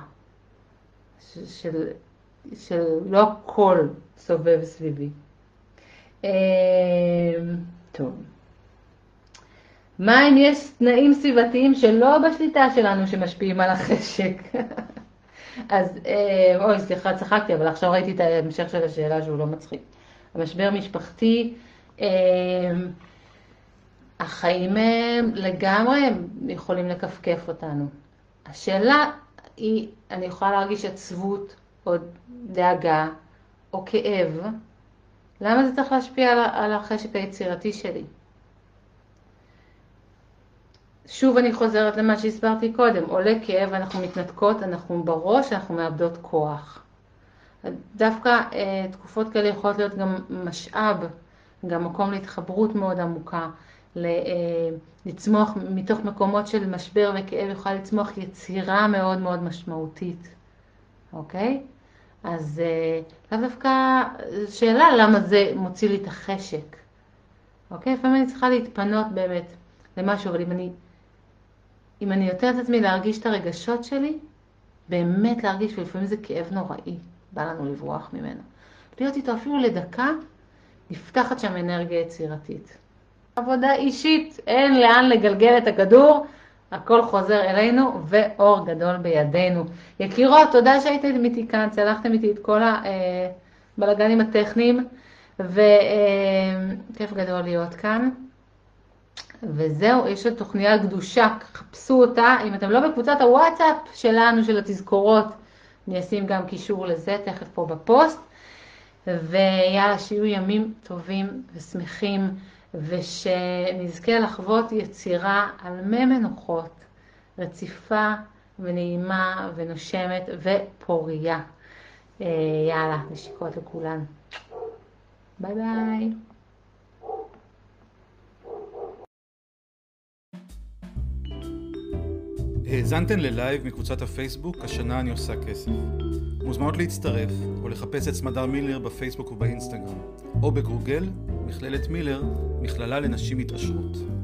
של, של, של לא הכל סובב סביבי. אמ, טוב. מה אם יש תנאים סביבתיים שלא בשליטה שלנו שמשפיעים על החשק? אז, אה, אוי, סליחה, צחקתי, אבל עכשיו ראיתי את ההמשך של השאלה שהוא לא מצחיק. המשבר משפחתי, אמ, החיים הם לגמרי יכולים לכפכף אותנו. השאלה היא, אני יכולה להרגיש עצבות או דאגה או כאב, למה זה צריך להשפיע על החשק היצירתי שלי? שוב אני חוזרת למה שהסברתי קודם, עולה כאב, אנחנו מתנתקות, אנחנו בראש, אנחנו מאבדות כוח. דווקא אה, תקופות כאלה יכולות להיות גם משאב, גם מקום להתחברות מאוד עמוקה, לצמוח מתוך מקומות של משבר וכאב, יכולה לצמוח יצירה מאוד מאוד משמעותית, אוקיי? אז אה, לאו דווקא שאלה למה זה מוציא לי את החשק, אוקיי? לפעמים אני צריכה להתפנות באמת למשהו, אבל אם אני, אם אני נותנת את עצמי להרגיש את הרגשות שלי, באמת להרגיש, ולפעמים זה כאב נוראי, בא לנו לברוח ממנו. להיות איתו אפילו לדקה, נפתחת שם אנרגיה יצירתית. עבודה אישית, אין לאן לגלגל את הכדור, הכל חוזר אלינו ואור גדול בידינו. יקירות, תודה שהייתם איתי כאן, צלחתם איתי את כל הבלגנים הטכניים, וכיף גדול להיות כאן. וזהו, יש את תוכניה קדושה, חפשו אותה. אם אתם לא בקבוצת הוואטסאפ שלנו, של התזכורות, אני אשים גם קישור לזה תכף פה בפוסט. ויאללה, שיהיו ימים טובים ושמחים, ושנזכה לחוות יצירה על מי מנוחות, רציפה ונעימה ונושמת ופוריה. יאללה, נשיקות לכולן. ביי ביי. האזנתן ללייב מקבוצת הפייסבוק "השנה אני עושה כסף". מוזמנות להצטרף או לחפש את סמדר מילר בפייסבוק ובאינסטגרם, או בגוגל, מכללת מילר, מכללה לנשים מתעשרות.